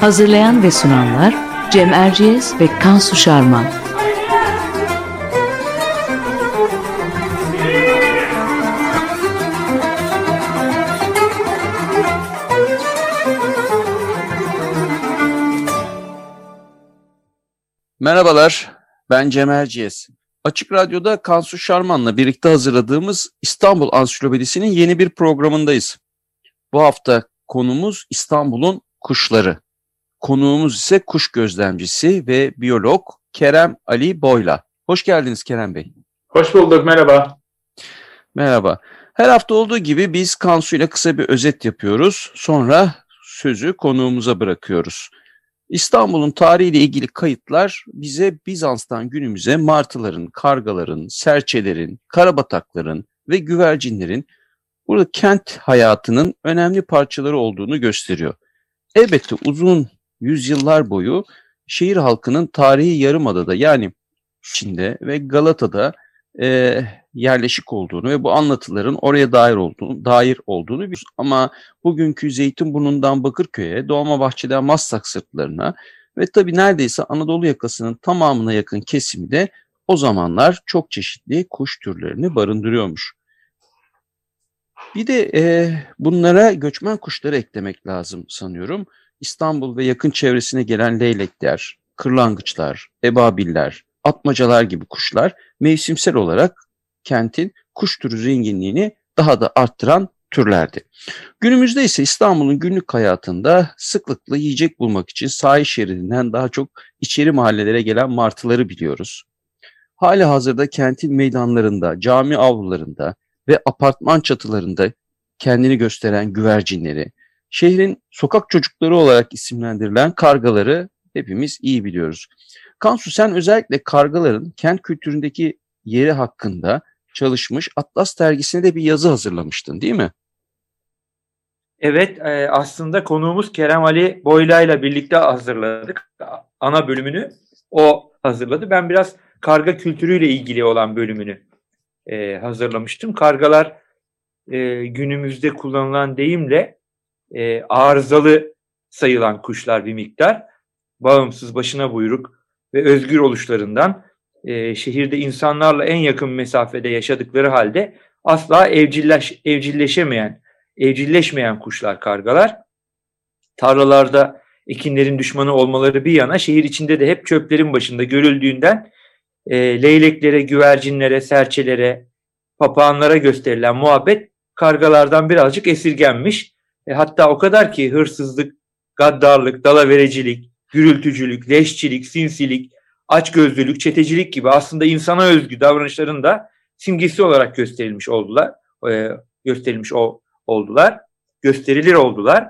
Hazırlayan ve sunanlar Cem Erciyes ve Kansu Şarman. Merhabalar, ben Cem Erciyes. Açık Radyo'da Kansu Şarman'la birlikte hazırladığımız İstanbul Ansiklopedisi'nin yeni bir programındayız. Bu hafta konumuz İstanbul'un kuşları. Konuğumuz ise kuş gözlemcisi ve biyolog Kerem Ali Boyla. Hoş geldiniz Kerem Bey. Hoş bulduk, merhaba. Merhaba. Her hafta olduğu gibi biz Kansu ile kısa bir özet yapıyoruz. Sonra sözü konuğumuza bırakıyoruz. İstanbul'un tarihiyle ilgili kayıtlar bize Bizans'tan günümüze martıların, kargaların, serçelerin, karabatakların ve güvercinlerin burada kent hayatının önemli parçaları olduğunu gösteriyor. Elbette uzun yüzyıllar boyu şehir halkının tarihi yarımadada yani Çin'de ve Galata'da e, yerleşik olduğunu ve bu anlatıların oraya dair olduğunu, dair olduğunu biliyoruz. Ama bugünkü Zeytinburnu'ndan Bakırköy'e, Doğmabahçe'den Maslak sırtlarına ve tabii neredeyse Anadolu yakasının tamamına yakın kesimi de o zamanlar çok çeşitli kuş türlerini barındırıyormuş. Bir de e, bunlara göçmen kuşları eklemek lazım sanıyorum. İstanbul ve yakın çevresine gelen leylekler, kırlangıçlar, ebabiller, atmacalar gibi kuşlar mevsimsel olarak kentin kuş türü zenginliğini daha da arttıran türlerdi. Günümüzde ise İstanbul'un günlük hayatında sıklıkla yiyecek bulmak için sahil şeridinden daha çok içeri mahallelere gelen martıları biliyoruz. Hali hazırda kentin meydanlarında, cami avlularında ve apartman çatılarında kendini gösteren güvercinleri, şehrin sokak çocukları olarak isimlendirilen kargaları hepimiz iyi biliyoruz. Kansu sen özellikle kargaların kent kültüründeki yeri hakkında çalışmış Atlas dergisine de bir yazı hazırlamıştın değil mi? Evet e, aslında konuğumuz Kerem Ali Boyla ile birlikte hazırladık. Ana bölümünü o hazırladı. Ben biraz karga kültürüyle ilgili olan bölümünü e, hazırlamıştım. Kargalar e, günümüzde kullanılan deyimle e, arızalı sayılan kuşlar bir miktar. Bağımsız başına buyruk ve özgür oluşlarından e, şehirde insanlarla en yakın mesafede yaşadıkları halde asla evcilleş, evcilleşemeyen, evcilleşmeyen kuşlar kargalar. Tarlalarda ekinlerin düşmanı olmaları bir yana şehir içinde de hep çöplerin başında görüldüğünden e, leyleklere, güvercinlere, serçelere, papağanlara gösterilen muhabbet kargalardan birazcık esirgenmiş. E, hatta o kadar ki hırsızlık, gaddarlık, dalaverecilik, gürültücülük, leşçilik, sinsilik, açgözlülük, çetecilik gibi aslında insana özgü davranışların da simgesi olarak gösterilmiş oldular. E, gösterilmiş o, oldular. Gösterilir oldular.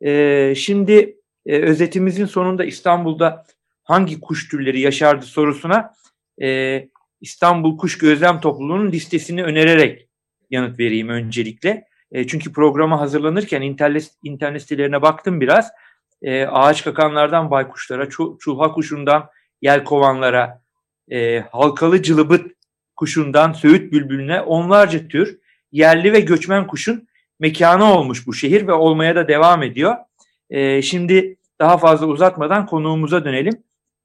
E, şimdi e, özetimizin sonunda İstanbul'da hangi kuş türleri yaşardı sorusuna e, İstanbul Kuş Gözlem Topluluğu'nun listesini önererek yanıt vereyim öncelikle. E, çünkü programa hazırlanırken internet, internet sitelerine baktım biraz. E, ağaç kakanlardan baykuşlara, çu, çulha kuşundan yelkovanlara, e, halkalı cılıbıt kuşundan söğüt bülbülüne onlarca tür yerli ve göçmen kuşun mekanı olmuş bu şehir ve olmaya da devam ediyor. E, şimdi daha fazla uzatmadan konuğumuza dönelim.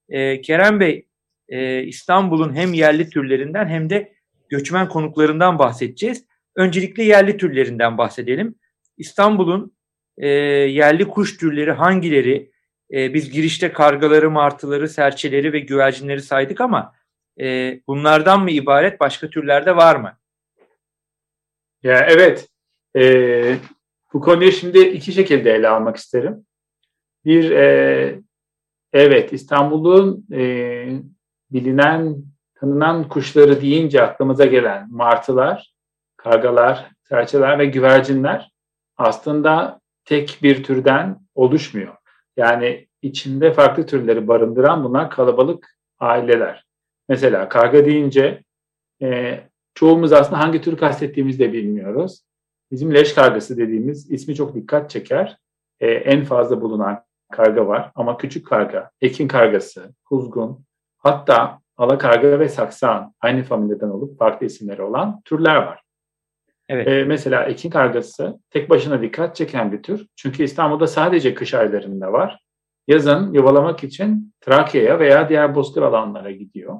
E, Kerem Bey, e, İstanbul'un hem yerli türlerinden hem de göçmen konuklarından bahsedeceğiz. Öncelikle yerli türlerinden bahsedelim. İstanbul'un e, yerli kuş türleri hangileri? E, biz girişte kargaları, martıları, serçeleri ve güvercinleri saydık ama e, bunlardan mı ibaret başka türlerde var mı? Ya evet. E, bu konuyu şimdi iki şekilde ele almak isterim. Bir, e, evet İstanbul'un e, bilinen, tanınan kuşları deyince aklımıza gelen martılar, kargalar, serçeler ve güvercinler aslında tek bir türden oluşmuyor. Yani içinde farklı türleri barındıran bunlar kalabalık aileler. Mesela karga deyince e, çoğumuz aslında hangi tür kastettiğimizi de bilmiyoruz. Bizim leş kargası dediğimiz ismi çok dikkat çeker. E, en fazla bulunan karga var ama küçük karga, ekin kargası, kuzgun, hatta alakarga ve saksan aynı familyeden olup farklı isimleri olan türler var. Evet. Ee, mesela ekin kargası tek başına dikkat çeken bir tür. Çünkü İstanbul'da sadece kış aylarında var. Yazın yuvalamak için Trakya'ya veya diğer bozkır alanlara gidiyor.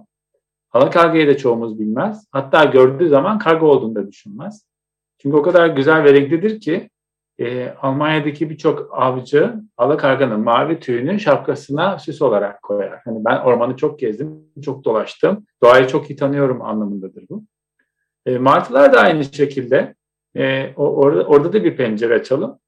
Alakargayı da çoğumuz bilmez. Hatta gördüğü zaman karga olduğunu da düşünmez. Çünkü o kadar güzel ve renklidir ki e, Almanya'daki birçok avcı alakarganın mavi tüyünü şapkasına süs olarak koyar. Hani ben ormanı çok gezdim, çok dolaştım. Doğayı çok iyi tanıyorum anlamındadır bu. E, martılar da aynı şekilde. E, orada, orada da bir pencere açalım.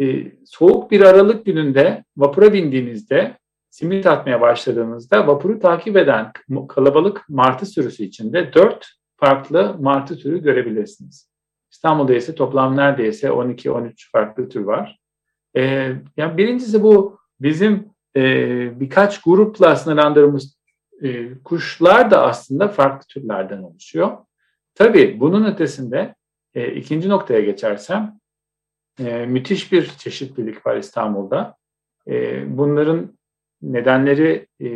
E, soğuk bir Aralık gününde vapura bindiğinizde simit atmaya başladığınızda vapuru takip eden kalabalık martı sürüsü içinde dört farklı martı türü görebilirsiniz. İstanbul'da ise toplam neredeyse 12-13 farklı tür var. Ee, yani birincisi bu bizim e, birkaç grupla sınırlandırdığımız e, kuşlar da aslında farklı türlerden oluşuyor. Tabii bunun ötesinde e, ikinci noktaya geçersem e, müthiş bir çeşitlilik var İstanbul'da. E, bunların nedenleri e,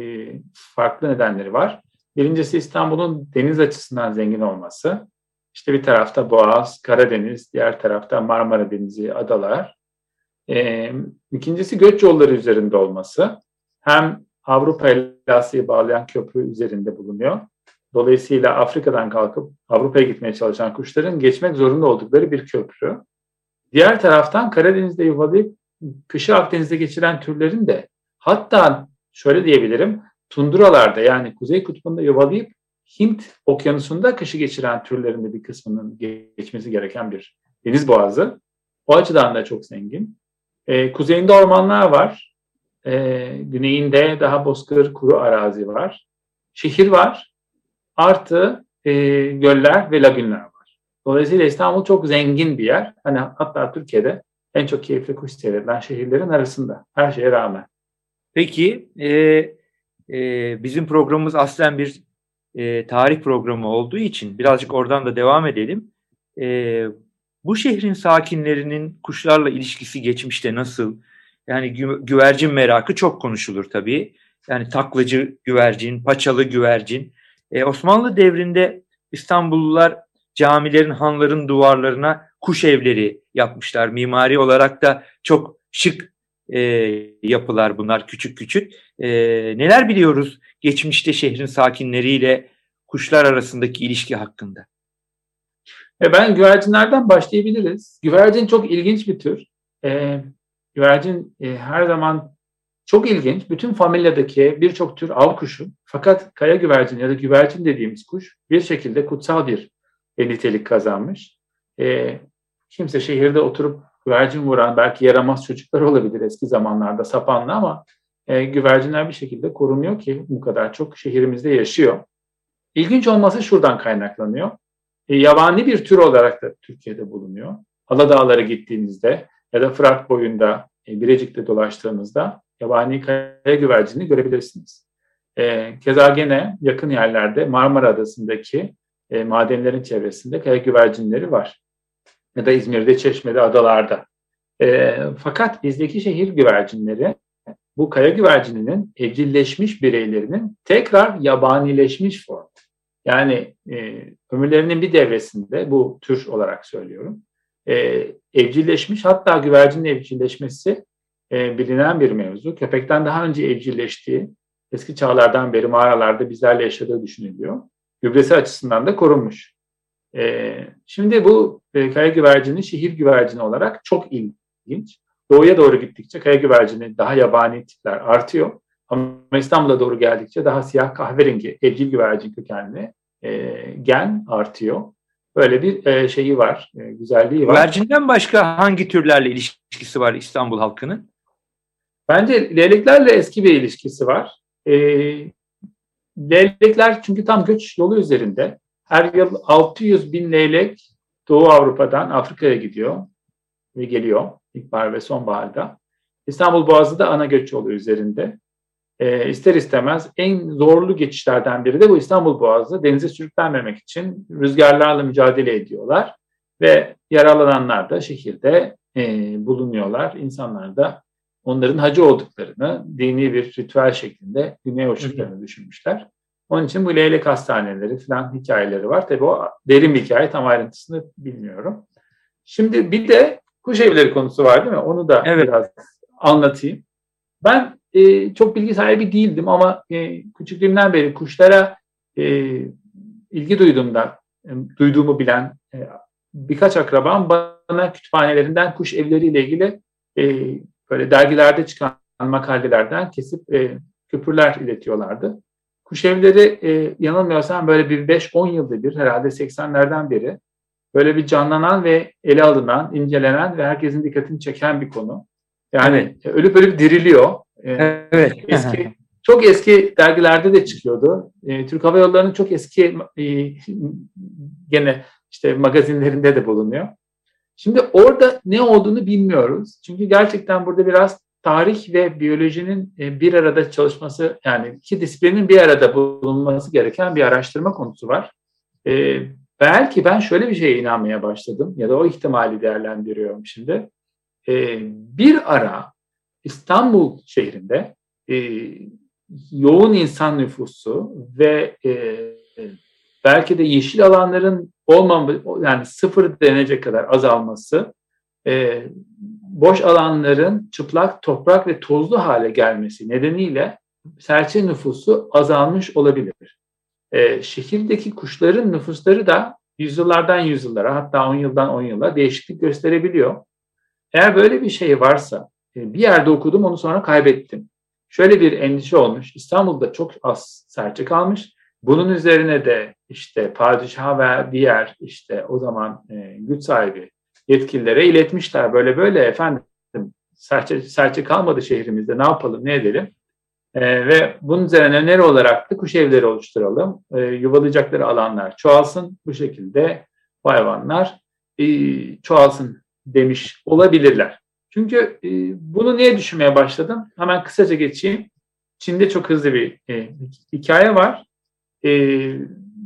farklı nedenleri var. Birincisi İstanbul'un deniz açısından zengin olması. İşte bir tarafta Boğaz, Karadeniz, diğer tarafta Marmara Denizi, adalar. E, ikincisi göç yolları üzerinde olması. Hem Avrupa ile Asya'yı bağlayan köprü üzerinde bulunuyor. Dolayısıyla Afrika'dan kalkıp Avrupa'ya gitmeye çalışan kuşların geçmek zorunda oldukları bir köprü. Diğer taraftan Karadeniz'de yuvalayıp kışı Akdeniz'de geçiren türlerin de hatta şöyle diyebilirim tunduralarda yani Kuzey Kutbu'nda yuvalayıp Hint okyanusunda kışı geçiren türlerin de bir kısmının geçmesi gereken bir deniz boğazı. O açıdan da çok zengin. Ee, kuzeyinde ormanlar var. Ee, güneyinde daha bozkır, kuru arazi var. Şehir var. Artı e, göller ve lagünler var. Dolayısıyla İstanbul çok zengin bir yer. Hani hatta Türkiye'de en çok keyifli kuş seyredilen şehirlerin arasında. Her şeye rağmen. Peki e, e, bizim programımız aslen bir e, tarih programı olduğu için birazcık oradan da devam edelim. E, bu şehrin sakinlerinin kuşlarla ilişkisi geçmişte nasıl? Yani gü güvercin merakı çok konuşulur tabii. Yani taklacı güvercin, paçalı güvercin. E, Osmanlı devrinde İstanbullular camilerin, hanların duvarlarına kuş evleri yapmışlar. Mimari olarak da çok şık e, yapılar bunlar küçük küçük. E, neler biliyoruz geçmişte şehrin sakinleriyle kuşlar arasındaki ilişki hakkında? E ben güvercinlerden başlayabiliriz. Güvercin çok ilginç bir tür. E, güvercin e, her zaman çok ilginç. Bütün familyadaki birçok tür av kuşu. Fakat kaya güvercin ya da güvercin dediğimiz kuş bir şekilde kutsal bir nitelik kazanmış. E, kimse şehirde oturup güvercin vuran belki yaramaz çocuklar olabilir eski zamanlarda sapanlı ama e, güvercinler bir şekilde korunuyor ki bu kadar çok şehrimizde yaşıyor. İlginç olması şuradan kaynaklanıyor. E, yabani bir tür olarak da Türkiye'de bulunuyor. Aladağlara gittiğinizde ya da Fırat boyunda e, Birecik'te dolaştığınızda yabani kaya güvercini görebilirsiniz. E, keza gene yakın yerlerde Marmara Adası'ndaki e, madenlerin çevresinde kaya güvercinleri var. Ya da İzmir'de, Çeşme'de, adalarda. E, fakat bizdeki şehir güvercinleri bu kaya güvercininin evcilleşmiş bireylerinin tekrar yabanileşmiş formu. Yani e, ömürlerinin bir devresinde bu tür olarak söylüyorum. E, evcilleşmiş hatta güvercinin evcilleşmesi e, bilinen bir mevzu. Köpekten daha önce evcilleştiği eski çağlardan beri mağaralarda bizlerle yaşadığı düşünülüyor. Gübresi açısından da korunmuş. E, şimdi bu e, kaya güvercini şehir güvercini olarak çok ilginç. Doğuya doğru gittikçe kaya güvercini daha yabani tipler artıyor. Ama İstanbul'a doğru geldikçe daha siyah kahverengi evcil güvercin kökenli e, gen artıyor. Böyle bir e, şeyi var, e, güzelliği var. Güvercinden başka hangi türlerle ilişkisi var İstanbul halkının? Bence leyleklerle eski bir ilişkisi var. E, leylekler çünkü tam göç yolu üzerinde. Her yıl 600 bin leylek Doğu Avrupa'dan Afrika'ya gidiyor ve geliyor ilkbahar ve sonbaharda. İstanbul Boğazı da ana göç yolu üzerinde. E, ister istemez en zorlu geçişlerden biri de bu İstanbul Boğazı. Denize sürüklenmemek için rüzgarlarla mücadele ediyorlar ve yaralananlar da şehirde e, bulunuyorlar. İnsanlar da onların hacı olduklarını dini bir ritüel şeklinde güneye uçtuklarını düşünmüşler. Onun için bu leylek hastaneleri falan hikayeleri var. Tabii o derin bir hikaye tam ayrıntısını bilmiyorum. Şimdi bir de kuş evleri konusu var değil mi? Onu da evet. biraz anlatayım. Ben e, çok bilgi sahibi değildim ama e, küçüklüğümden beri kuşlara e, ilgi duyduğumda, e, duyduğumu bilen e, birkaç akrabam bana kütüphanelerinden kuş evleriyle ilgili e, böyle dergilerde çıkan makalelerden kesip e, köpürler iletiyorlardı. Kuş evleri e, yanılmıyorsam böyle bir 5-10 yılda bir herhalde 80'lerden beri böyle bir canlanan ve ele alınan, incelenen ve herkesin dikkatini çeken bir konu. Yani evet. ölüp ölüp diriliyor. E, evet. Eski çok eski dergilerde de çıkıyordu. E, Türk Hava Yolları'nın çok eski e, gene işte magazinlerinde de bulunuyor. Şimdi orada ne olduğunu bilmiyoruz. Çünkü gerçekten burada biraz tarih ve biyolojinin e, bir arada çalışması yani iki disiplinin bir arada bulunması gereken bir araştırma konusu var. Ee, belki ben şöyle bir şeye inanmaya başladım ya da o ihtimali değerlendiriyorum şimdi. Ee, bir ara İstanbul şehrinde e, yoğun insan nüfusu ve e, belki de yeşil alanların olmaması yani sıfır denecek kadar azalması e, boş alanların çıplak, toprak ve tozlu hale gelmesi nedeniyle serçe nüfusu azalmış olabilir. E, şehirdeki kuşların nüfusları da yüzyıllardan yüzyıllara hatta 10 yıldan 10 yıla değişiklik gösterebiliyor. Eğer böyle bir şey varsa e, bir yerde okudum onu sonra kaybettim. Şöyle bir endişe olmuş. İstanbul'da çok az serçe kalmış. Bunun üzerine de işte padişah ve diğer işte o zaman e, güç sahibi yetkililere iletmişler. Böyle böyle efendim serçe, serçe kalmadı şehrimizde ne yapalım ne edelim. E, ve bunun üzerine öneri olarak da kuş evleri oluşturalım. E, yuvalayacakları alanlar çoğalsın. Bu şekilde bu hayvanlar e, çoğalsın demiş olabilirler. Çünkü e, bunu niye düşünmeye başladım? Hemen kısaca geçeyim. Çin'de çok hızlı bir e, hikaye var. E,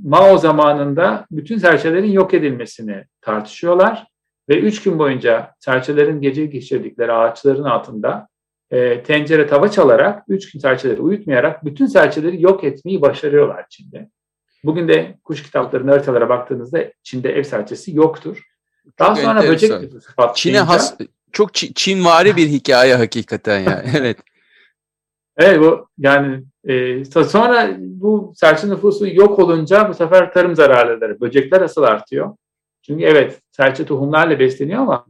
Mao zamanında bütün serçelerin yok edilmesini tartışıyorlar. Ve üç gün boyunca serçelerin gece geçirdikleri ağaçların altında e, tencere tava çalarak, üç gün serçeleri uyutmayarak bütün serçeleri yok etmeyi başarıyorlar Çin'de. Bugün de kuş kitaplarının haritalara baktığınızda Çin'de ev serçesi yoktur. Daha çok sonra böcek Çin'e has, çok Çinvari bir hikaye hakikaten yani. evet. Evet bu yani e, sonra bu serçe nüfusu yok olunca bu sefer tarım zararları, böcekler asıl artıyor. Çünkü evet serçe tohumlarla besleniyor ama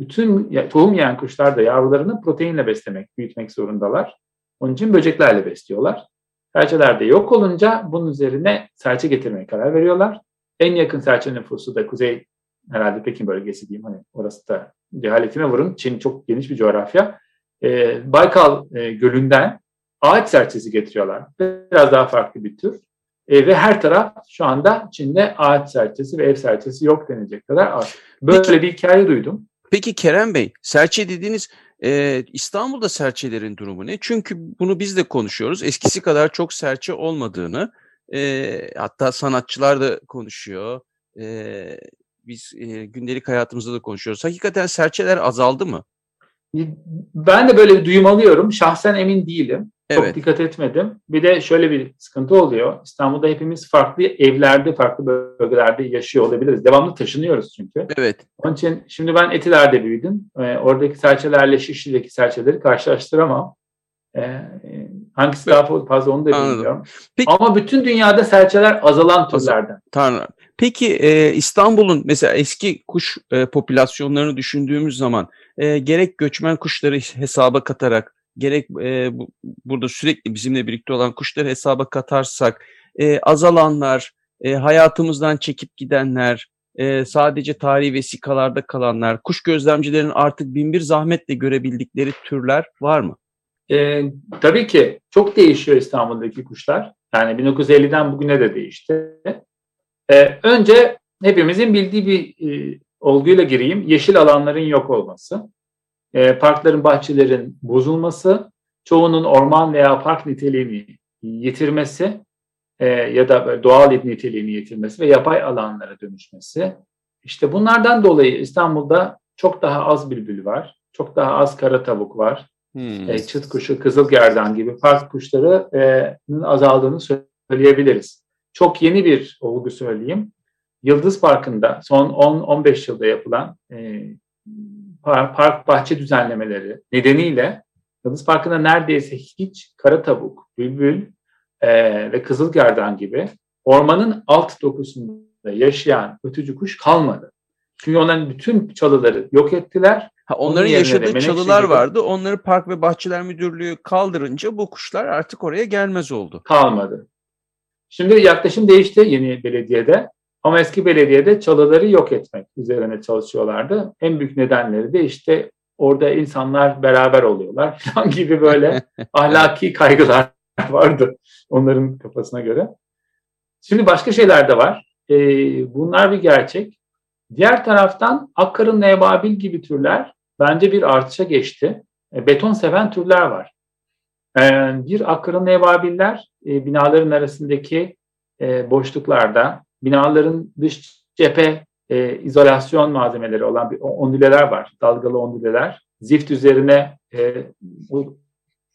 bütün tohum yiyen kuşlar da yavrularını proteinle beslemek, büyütmek zorundalar. Onun için böceklerle besliyorlar. Serçeler de yok olunca bunun üzerine serçe getirmeye karar veriyorlar. En yakın serçe nüfusu da kuzey herhalde Pekin bölgesi diyeyim. Hani orası da cehaletime vurun. Çin çok geniş bir coğrafya. Ee, Baykal e, gölünden ağaç serçesi getiriyorlar. Biraz daha farklı bir tür. E, ve her taraf şu anda Çin'de ağaç serçesi ve ev serçesi yok denecek kadar az. Böyle peki, bir hikaye duydum. Peki Kerem Bey, serçe dediğiniz e, İstanbul'da serçelerin durumu ne? Çünkü bunu biz de konuşuyoruz. Eskisi kadar çok serçe olmadığını, e, hatta sanatçılar da konuşuyor. E, biz e, gündelik hayatımızda da konuşuyoruz. Hakikaten serçeler azaldı mı? Ben de böyle bir duyum alıyorum. Şahsen emin değilim. Çok evet. dikkat etmedim. Bir de şöyle bir sıkıntı oluyor. İstanbul'da hepimiz farklı evlerde, farklı bölgelerde yaşıyor olabiliriz. Devamlı taşınıyoruz çünkü. Evet. Onun için şimdi ben Etiler'de büyüdüm. Ee, oradaki serçelerle Şişli'deki serçeleri karşılaştıramam. Ee, hangisi daha fazla onu da bilmiyorum. Peki, Ama bütün dünyada serçeler azalan türlerden. Tanrım. Peki e, İstanbul'un mesela eski kuş e, popülasyonlarını düşündüğümüz zaman e, gerek göçmen kuşları hesaba katarak gerek e, bu, burada sürekli bizimle birlikte olan kuşları hesaba katarsak e, azalanlar, e, hayatımızdan çekip gidenler, e, sadece tarihi vesikalarda kalanlar, kuş gözlemcilerin artık binbir zahmetle görebildikleri türler var mı? E, tabii ki çok değişiyor İstanbul'daki kuşlar. Yani 1950'den bugüne de değişti. E, önce hepimizin bildiği bir e, olguyla gireyim. Yeşil alanların yok olması, e, parkların, bahçelerin bozulması, çoğunun orman veya park niteliğini yitirmesi e, ya da doğal niteliğini yitirmesi ve yapay alanlara dönüşmesi. İşte bunlardan dolayı İstanbul'da çok daha az bülbül var, çok daha az kara tavuk var, hmm. e, çıt kuşu, kızılgerdan gibi park kuşlarının azaldığını söyleyebiliriz. Çok yeni bir olgu söyleyeyim. Yıldız Parkı'nda son 10-15 yılda yapılan e, park bahçe düzenlemeleri nedeniyle Yıldız Parkı'nda neredeyse hiç kara tavuk, bülbül e, ve kızılgerdan gibi ormanın alt dokusunda yaşayan ötücü kuş kalmadı. Çünkü onların bütün çalıları yok ettiler. Ha, onların yaşadığı çalılar gibi, vardı. Onları Park ve Bahçeler Müdürlüğü kaldırınca bu kuşlar artık oraya gelmez oldu. Kalmadı. Şimdi yaklaşım değişti yeni belediyede. Ama eski belediyede çalıları yok etmek üzerine çalışıyorlardı. En büyük nedenleri de işte orada insanlar beraber oluyorlar falan gibi böyle ahlaki kaygılar vardı onların kafasına göre. Şimdi başka şeyler de var. Ee, bunlar bir gerçek. Diğer taraftan akkarın nebabil gibi türler bence bir artışa geçti. E, beton seven türler var. E, bir akkarın nebabiller e, binaların arasındaki e, boşluklarda binaların dış cephe e, izolasyon malzemeleri olan bir ondüleler var. Dalgalı ondüleler. Zift üzerine e, bu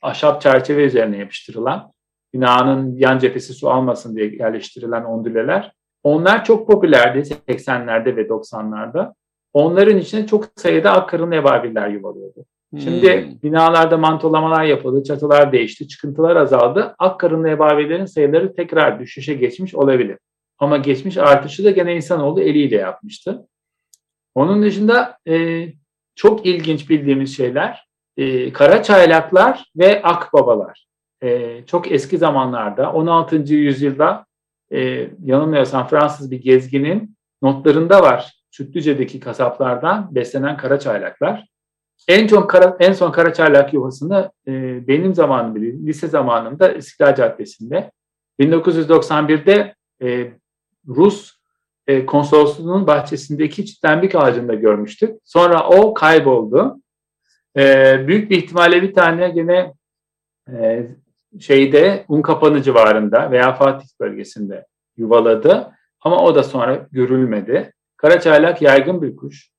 ahşap çerçeve üzerine yapıştırılan binanın yan cephesi su almasın diye yerleştirilen ondüleler. Onlar çok popülerdi 80'lerde ve 90'larda. Onların içine çok sayıda akkarın evabiller yuvalıyordu. Şimdi hmm. binalarda mantolamalar yapıldı, çatılar değişti, çıkıntılar azaldı. Akkarın ebavelerin sayıları tekrar düşüşe geçmiş olabilir. Ama geçmiş artışı da gene insanoğlu eliyle yapmıştı. Onun dışında e, çok ilginç bildiğimiz şeyler e, kara çaylaklar ve akbabalar. E, çok eski zamanlarda 16. yüzyılda e, yanılmıyorsam Fransız bir gezginin notlarında var. Sütlüce'deki kasaplardan beslenen kara çaylaklar. En çok kara, en son kara çaylak yuvasını e, benim zamanım lise zamanımda İstiklal Caddesi'nde 1991'de e, Rus e, konsolosluğunun bahçesindeki çitlenbik ağacında görmüştük. Sonra o kayboldu. E, büyük bir ihtimalle bir tane gene e, şeyde Unkapanı civarında veya Fatih bölgesinde yuvaladı. Ama o da sonra görülmedi. Karaçaylak yaygın bir kuş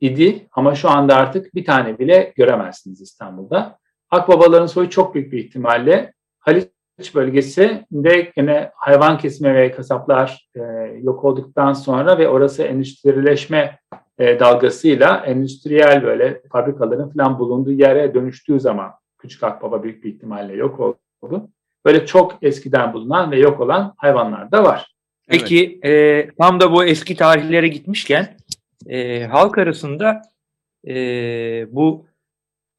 idi ama şu anda artık bir tane bile göremezsiniz İstanbul'da. Akbabaların soyu çok büyük bir ihtimalle Haliç bölgesinde yine hayvan kesme ve kasaplar e, yok olduktan sonra ve orası endüstrileşme e, dalgasıyla endüstriyel böyle fabrikaların falan bulunduğu yere dönüştüğü zaman küçük akbaba büyük bir ihtimalle yok oldu. Böyle çok eskiden bulunan ve yok olan hayvanlar da var. Peki evet. e, tam da bu eski tarihlere gitmişken e, halk arasında e, bu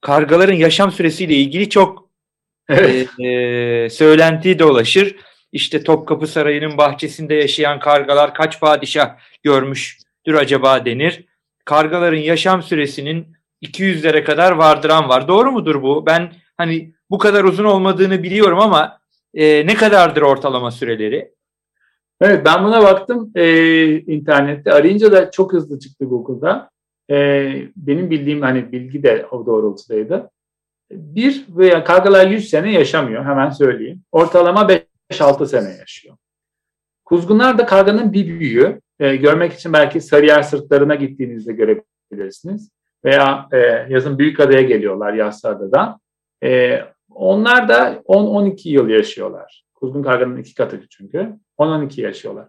kargaların yaşam süresiyle ilgili çok Evet. E, söylenti dolaşır. İşte Topkapı Sarayı'nın bahçesinde yaşayan kargalar kaç padişah görmüştür acaba denir. Kargaların yaşam süresinin 200'lere kadar vardıran var. Doğru mudur bu? Ben hani bu kadar uzun olmadığını biliyorum ama e, ne kadardır ortalama süreleri? Evet ben buna baktım e, internette. Arayınca da çok hızlı çıktı Google'da. E, benim bildiğim hani bilgi de o doğrultudaydı bir veya kargalar 100 sene yaşamıyor hemen söyleyeyim. Ortalama 5-6 sene yaşıyor. Kuzgunlar da karganın bir büyüğü. E, görmek için belki Sarıyer sırtlarına gittiğinizde görebilirsiniz. Veya e, yazın Büyükada'ya geliyorlar Yassıada'dan. E, onlar da 10-12 yıl yaşıyorlar. Kuzgun karganın iki katı çünkü. 10-12 yaşıyorlar.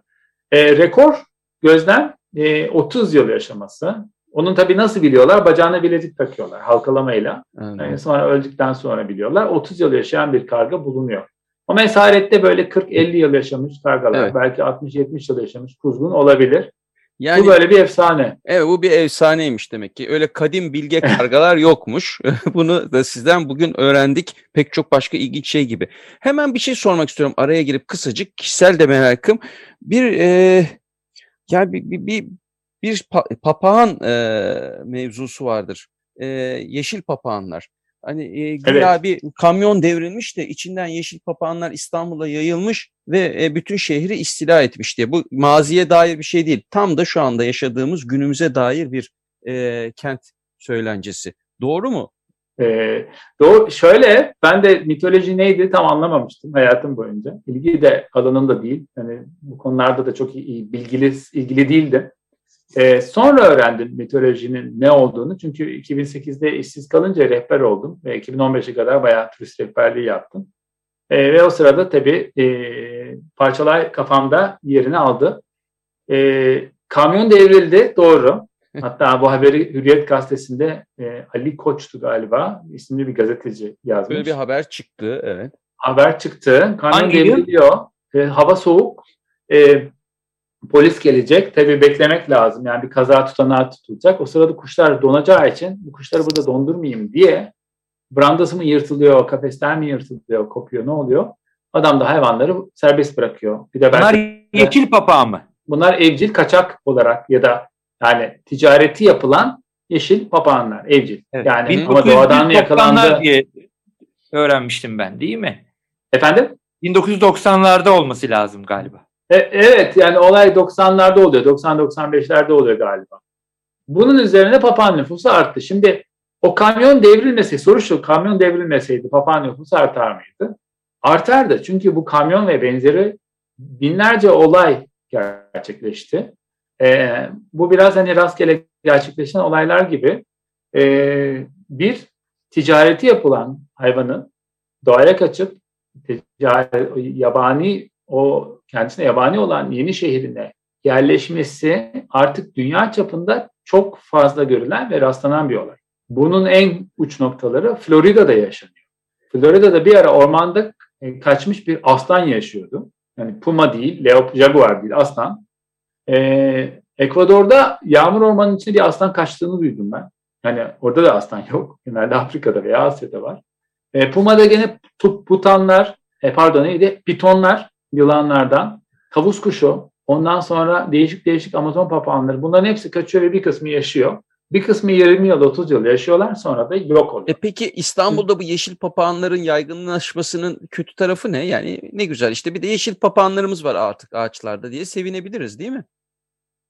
E, rekor gözlem e, 30 yıl yaşaması. Onun tabii nasıl biliyorlar? Bacağına bilezik takıyorlar halkalamayla. Yani sonra öldükten sonra biliyorlar. 30 yıl yaşayan bir karga bulunuyor. Ama esarette böyle 40-50 yıl yaşamış kargalar, evet. belki 60-70 yıl yaşamış kuzgun olabilir. Yani, bu böyle bir efsane. Evet bu bir efsaneymiş demek ki. Öyle kadim bilge kargalar yokmuş. Bunu da sizden bugün öğrendik. Pek çok başka ilginç şey gibi. Hemen bir şey sormak istiyorum araya girip kısacık. Kişisel de merakım. Bir e, yani bir, bir, bir bir pa- papağan e, mevzusu vardır. E, yeşil papağanlar. Hani e, güya Evet. bir kamyon devrilmiş de içinden yeşil papağanlar İstanbul'a yayılmış ve e, bütün şehri istila etmiş diye. Bu maziye dair bir şey değil. Tam da şu anda yaşadığımız günümüze dair bir e, kent söylencesi. Doğru mu? Ee, doğru, şöyle ben de mitoloji neydi tam anlamamıştım hayatım boyunca. İlgi de alanımda değil. Yani bu konularda da çok iyi, iyi bilgili ilgili değildim. Ee, sonra öğrendim mitolojinin ne olduğunu. Çünkü 2008'de işsiz kalınca rehber oldum ve 2015'e kadar bayağı turist rehberliği yaptım. Ee, ve o sırada tabii e, parçalar kafamda yerini aldı. Ee, kamyon devrildi, doğru. Hatta bu haberi Hürriyet gazetesinde e, Ali Koç'tu galiba isimli bir gazeteci yazmış. Böyle bir haber çıktı. Evet. Haber çıktı. Kamyon Hangi devriliyor. E, hava soğuk. E, polis gelecek. Tabii beklemek lazım. Yani bir kaza tutanağı tutulacak. O sırada kuşlar donacağı için bu kuşları burada dondurmayayım diye brandası mı yırtılıyor, kafesler mi yırtılıyor, kopuyor, ne oluyor? Adam da hayvanları serbest bırakıyor. Bir de Bunlar belki yeşil papağı mı? bunlar evcil kaçak olarak ya da yani ticareti yapılan yeşil papağanlar, evcil. Evet. Yani ama doğadan mı 1990'lar yakalandı? diye öğrenmiştim ben değil mi? Efendim? 1990'larda olması lazım galiba. E, evet yani olay 90'larda oluyor. 90-95'lerde oluyor galiba. Bunun üzerine papağan nüfusu arttı. Şimdi o kamyon devrilmeseydi, soru şu kamyon devrilmeseydi papağan nüfusu artar mıydı? Artardı. Çünkü bu kamyon ve benzeri binlerce olay gerçekleşti. E, bu biraz hani rastgele gerçekleşen olaylar gibi. E, bir, ticareti yapılan hayvanın doğaya kaçıp ticari, yabani o kendisine yabani olan yeni şehrine yerleşmesi artık dünya çapında çok fazla görülen ve rastlanan bir olay. Bunun en uç noktaları Florida'da yaşanıyor. Florida'da bir ara ormanda e, kaçmış bir aslan yaşıyordu. Yani puma değil, leop, jaguar değil, aslan. Ee, Ekvador'da yağmur ormanının içinde bir aslan kaçtığını duydum ben. Yani orada da aslan yok. Genelde Afrika'da veya Asya'da var. E, Puma'da gene tut, putanlar, e, pardon neydi? Pitonlar, yılanlardan, tavus kuşu, ondan sonra değişik değişik Amazon papağanları. Bunların hepsi kaçıyor ve bir kısmı yaşıyor. Bir kısmı 20 yıl, 30 yıl yaşıyorlar sonra da yok oluyor. E peki İstanbul'da bu yeşil papağanların yaygınlaşmasının kötü tarafı ne? Yani ne güzel işte bir de yeşil papağanlarımız var artık ağaçlarda diye sevinebiliriz değil mi?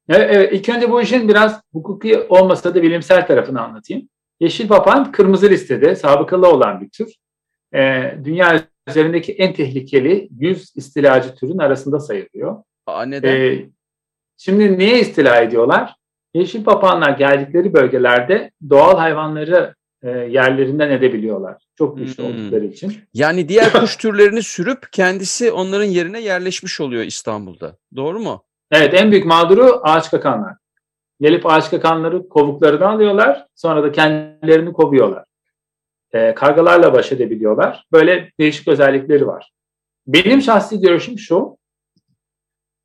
Evet, evet, ilk önce bu işin biraz hukuki olmasa da bilimsel tarafını anlatayım. Yeşil papağan kırmızı listede sabıkalı olan bir tür. Ee, dünya üzerindeki en tehlikeli 100 istilacı türün arasında sayılıyor. Aa neden? Ee, şimdi niye istila ediyorlar? Yeşil papağanlar geldikleri bölgelerde doğal hayvanları e, yerlerinden edebiliyorlar. Çok güçlü Hmm. oldukları için. Yani diğer kuş türlerini sürüp kendisi onların yerine yerleşmiş oluyor İstanbul'da. Doğru mu? Evet en büyük mağduru ağaç kakanlar. Gelip ağaç kakanları kovuklarını alıyorlar. Sonra da kendilerini kovuyorlar. Ee, kargalarla baş edebiliyorlar. Böyle değişik özellikleri var. Benim şahsi görüşüm şu.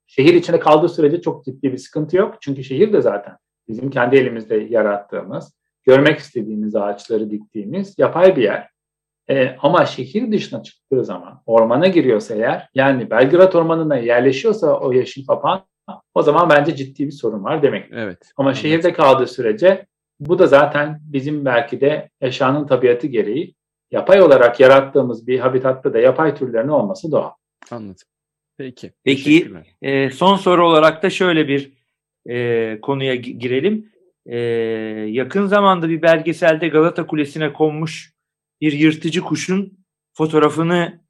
Şehir içinde kaldığı sürece çok ciddi bir sıkıntı yok. Çünkü şehir de zaten bizim kendi elimizde yarattığımız, görmek istediğimiz ağaçları diktiğimiz yapay bir yer. Ee, ama şehir dışına çıktığı zaman, ormana giriyorsa eğer, yani Belgrad Ormanı'na yerleşiyorsa o yeşil papağan, o zaman bence ciddi bir sorun var demek. Evet. Ama Anladım. şehirde kaldığı sürece bu da zaten bizim belki de eşyanın tabiatı gereği yapay olarak yarattığımız bir habitatta da yapay türlerin olması doğal. Anladım. Peki. Peki. E, son soru olarak da şöyle bir e, konuya gi- girelim. E, yakın zamanda bir belgeselde Galata Kulesi'ne konmuş bir yırtıcı kuşun fotoğrafını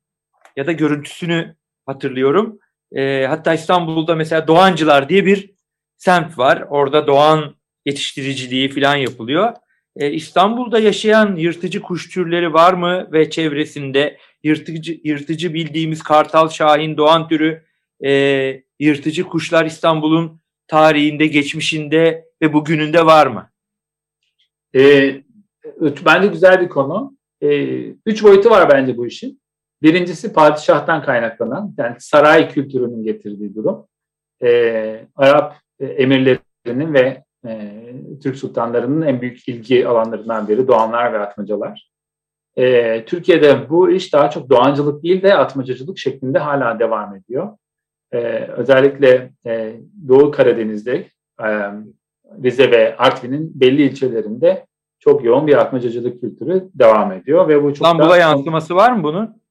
ya da görüntüsünü hatırlıyorum. E, hatta İstanbul'da mesela Doğancılar diye bir semt var. Orada doğan yetiştiriciliği falan yapılıyor. E, İstanbul'da yaşayan yırtıcı kuş türleri var mı ve çevresinde yırtıcı yırtıcı bildiğimiz kartal, şahin, doğan türü e, yırtıcı kuşlar İstanbul'un tarihinde, geçmişinde ve bugününde var mı? Ee, bence güzel bir konu. Ee, üç boyutu var bence bu işin. Birincisi padişahtan kaynaklanan, yani saray kültürünün getirdiği durum. Ee, Arap e, emirlerinin ve e, Türk sultanlarının en büyük ilgi alanlarından biri doğanlar ve atmacalar. Ee, Türkiye'de bu iş daha çok doğancılık değil de atmacacılık şeklinde hala devam ediyor. Ee, özellikle e, Doğu Karadeniz'de, e, Rize ve Artvin'in belli ilçelerinde çok yoğun bir atmacacılık kültürü devam ediyor ve bu çok İstanbul'a da- yansıması var mı bunun?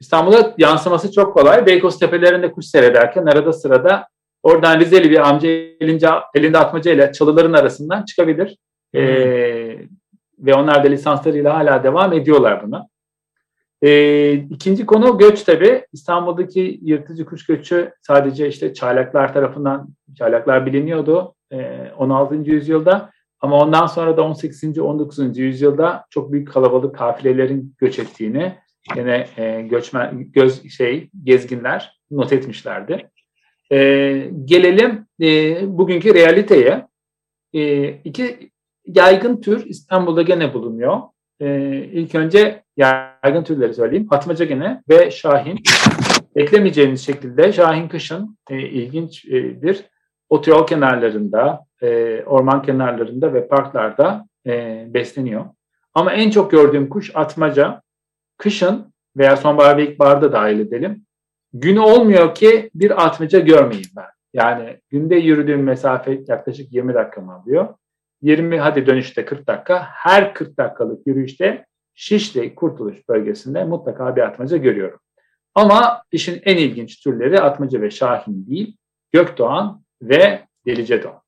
İstanbul'a yansıması çok kolay. Beykoz tepelerinde kuş seyrederken arada sırada oradan Rizeli bir amca elinde, elinde atmaca ile çalıların arasından çıkabilir. Ee, ve onlar da lisanslarıyla hala devam ediyorlar buna. Ee, ikinci konu göç tabii. İstanbul'daki yırtıcı kuş göçü sadece işte çaylaklar tarafından, çaylaklar biliniyordu ee, 16. yüzyılda. Ama ondan sonra da 18. 19. yüzyılda çok büyük kalabalık kafilelerin göç ettiğini yine e, göçmen göz şey gezginler not etmişlerdi. E, gelelim e, bugünkü realiteye. E, iki yaygın tür İstanbul'da gene bulunuyor. E, ilk önce yaygın türleri söyleyeyim. Atmaca gene ve Şahin. Beklemeyeceğiniz şekilde Şahin kışın e, ilginçtir. Otoyol kenarlarında, e, orman kenarlarında ve parklarda e, besleniyor. Ama en çok gördüğüm kuş atmaca. Kışın veya sonbahar ve ilkbaharda dahil edelim. Günü olmuyor ki bir atmaca görmeyeyim ben. Yani günde yürüdüğüm mesafe yaklaşık 20 dakikamı alıyor. 20 hadi dönüşte 40 dakika. Her 40 dakikalık yürüyüşte Şişli Kurtuluş bölgesinde mutlaka bir atmaca görüyorum. Ama işin en ilginç türleri atmaca ve şahin değil, Gökdoğan ve Delice Doğan.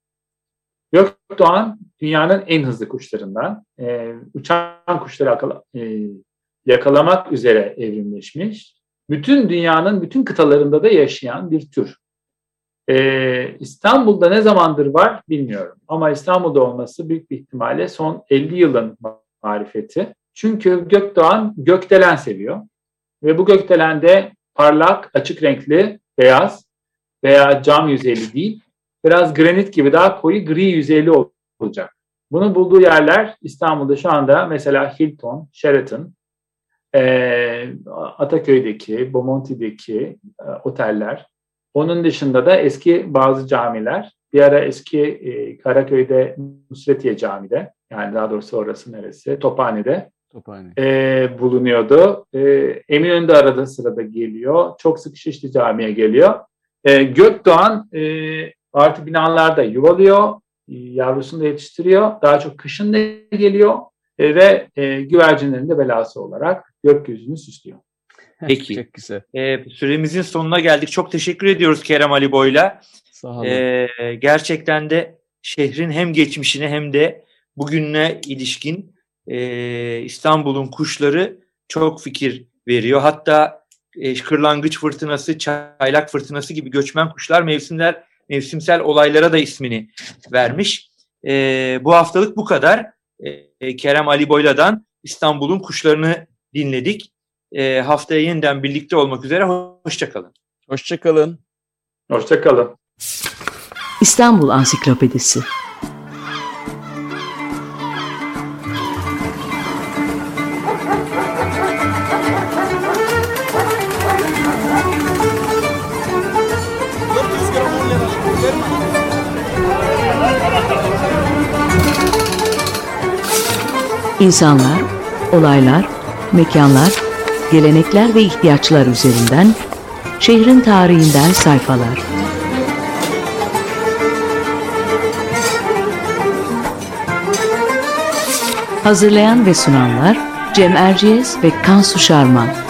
Gökdoğan dünyanın en hızlı kuşlarından. Ee, uçan kuşları akala, e, yakalamak üzere evrimleşmiş. Bütün dünyanın bütün kıtalarında da yaşayan bir tür. Ee, İstanbul'da ne zamandır var bilmiyorum. Ama İstanbul'da olması büyük bir ihtimalle son 50 yılın marifeti. Çünkü Gökdoğan gökdelen seviyor. Ve bu gökdelende parlak, açık renkli, beyaz veya cam yüzeyli değil, biraz granit gibi daha koyu gri yüzeyli olacak. Bunu bulduğu yerler İstanbul'da şu anda mesela Hilton, Sheraton, e, Ataköy'deki, Bomonti'deki e, oteller. Onun dışında da eski bazı camiler. Bir ara eski e, Karaköy'de Nusretiye Camii'de, yani daha doğrusu orası neresi? Tophane'de Tophane. e, bulunuyordu. E, Eminönü'nde arada sırada geliyor. Çok sık Şişli Camii'ye geliyor. E, Gökdoğan e, artı binalarda yuvalıyor. Yavrusunu da yetiştiriyor. Daha çok kışın da geliyor. E, ve e, güvercinlerin de belası olarak gökyüzünü süslüyor. Peki. Çok güzel. Ee, süremizin sonuna geldik. Çok teşekkür ediyoruz Kerem Ali Boy'la. Sağ olun. Ee, gerçekten de şehrin hem geçmişine hem de bugününe ilişkin e, İstanbul'un kuşları çok fikir veriyor. Hatta e, kırlangıç fırtınası, çaylak fırtınası gibi göçmen kuşlar mevsimler mevsimsel olaylara da ismini vermiş. E, bu haftalık bu kadar. E, Kerem Ali Boyla'dan İstanbul'un kuşlarını dinledik. E, haftaya yeniden birlikte olmak üzere. Hoşçakalın. Hoşçakalın. Hoşçakalın. İstanbul Ansiklopedisi İnsanlar, olaylar, mekanlar, gelenekler ve ihtiyaçlar üzerinden şehrin tarihinden sayfalar. Hazırlayan ve sunanlar Cem Erciyes ve Kansu Şarman.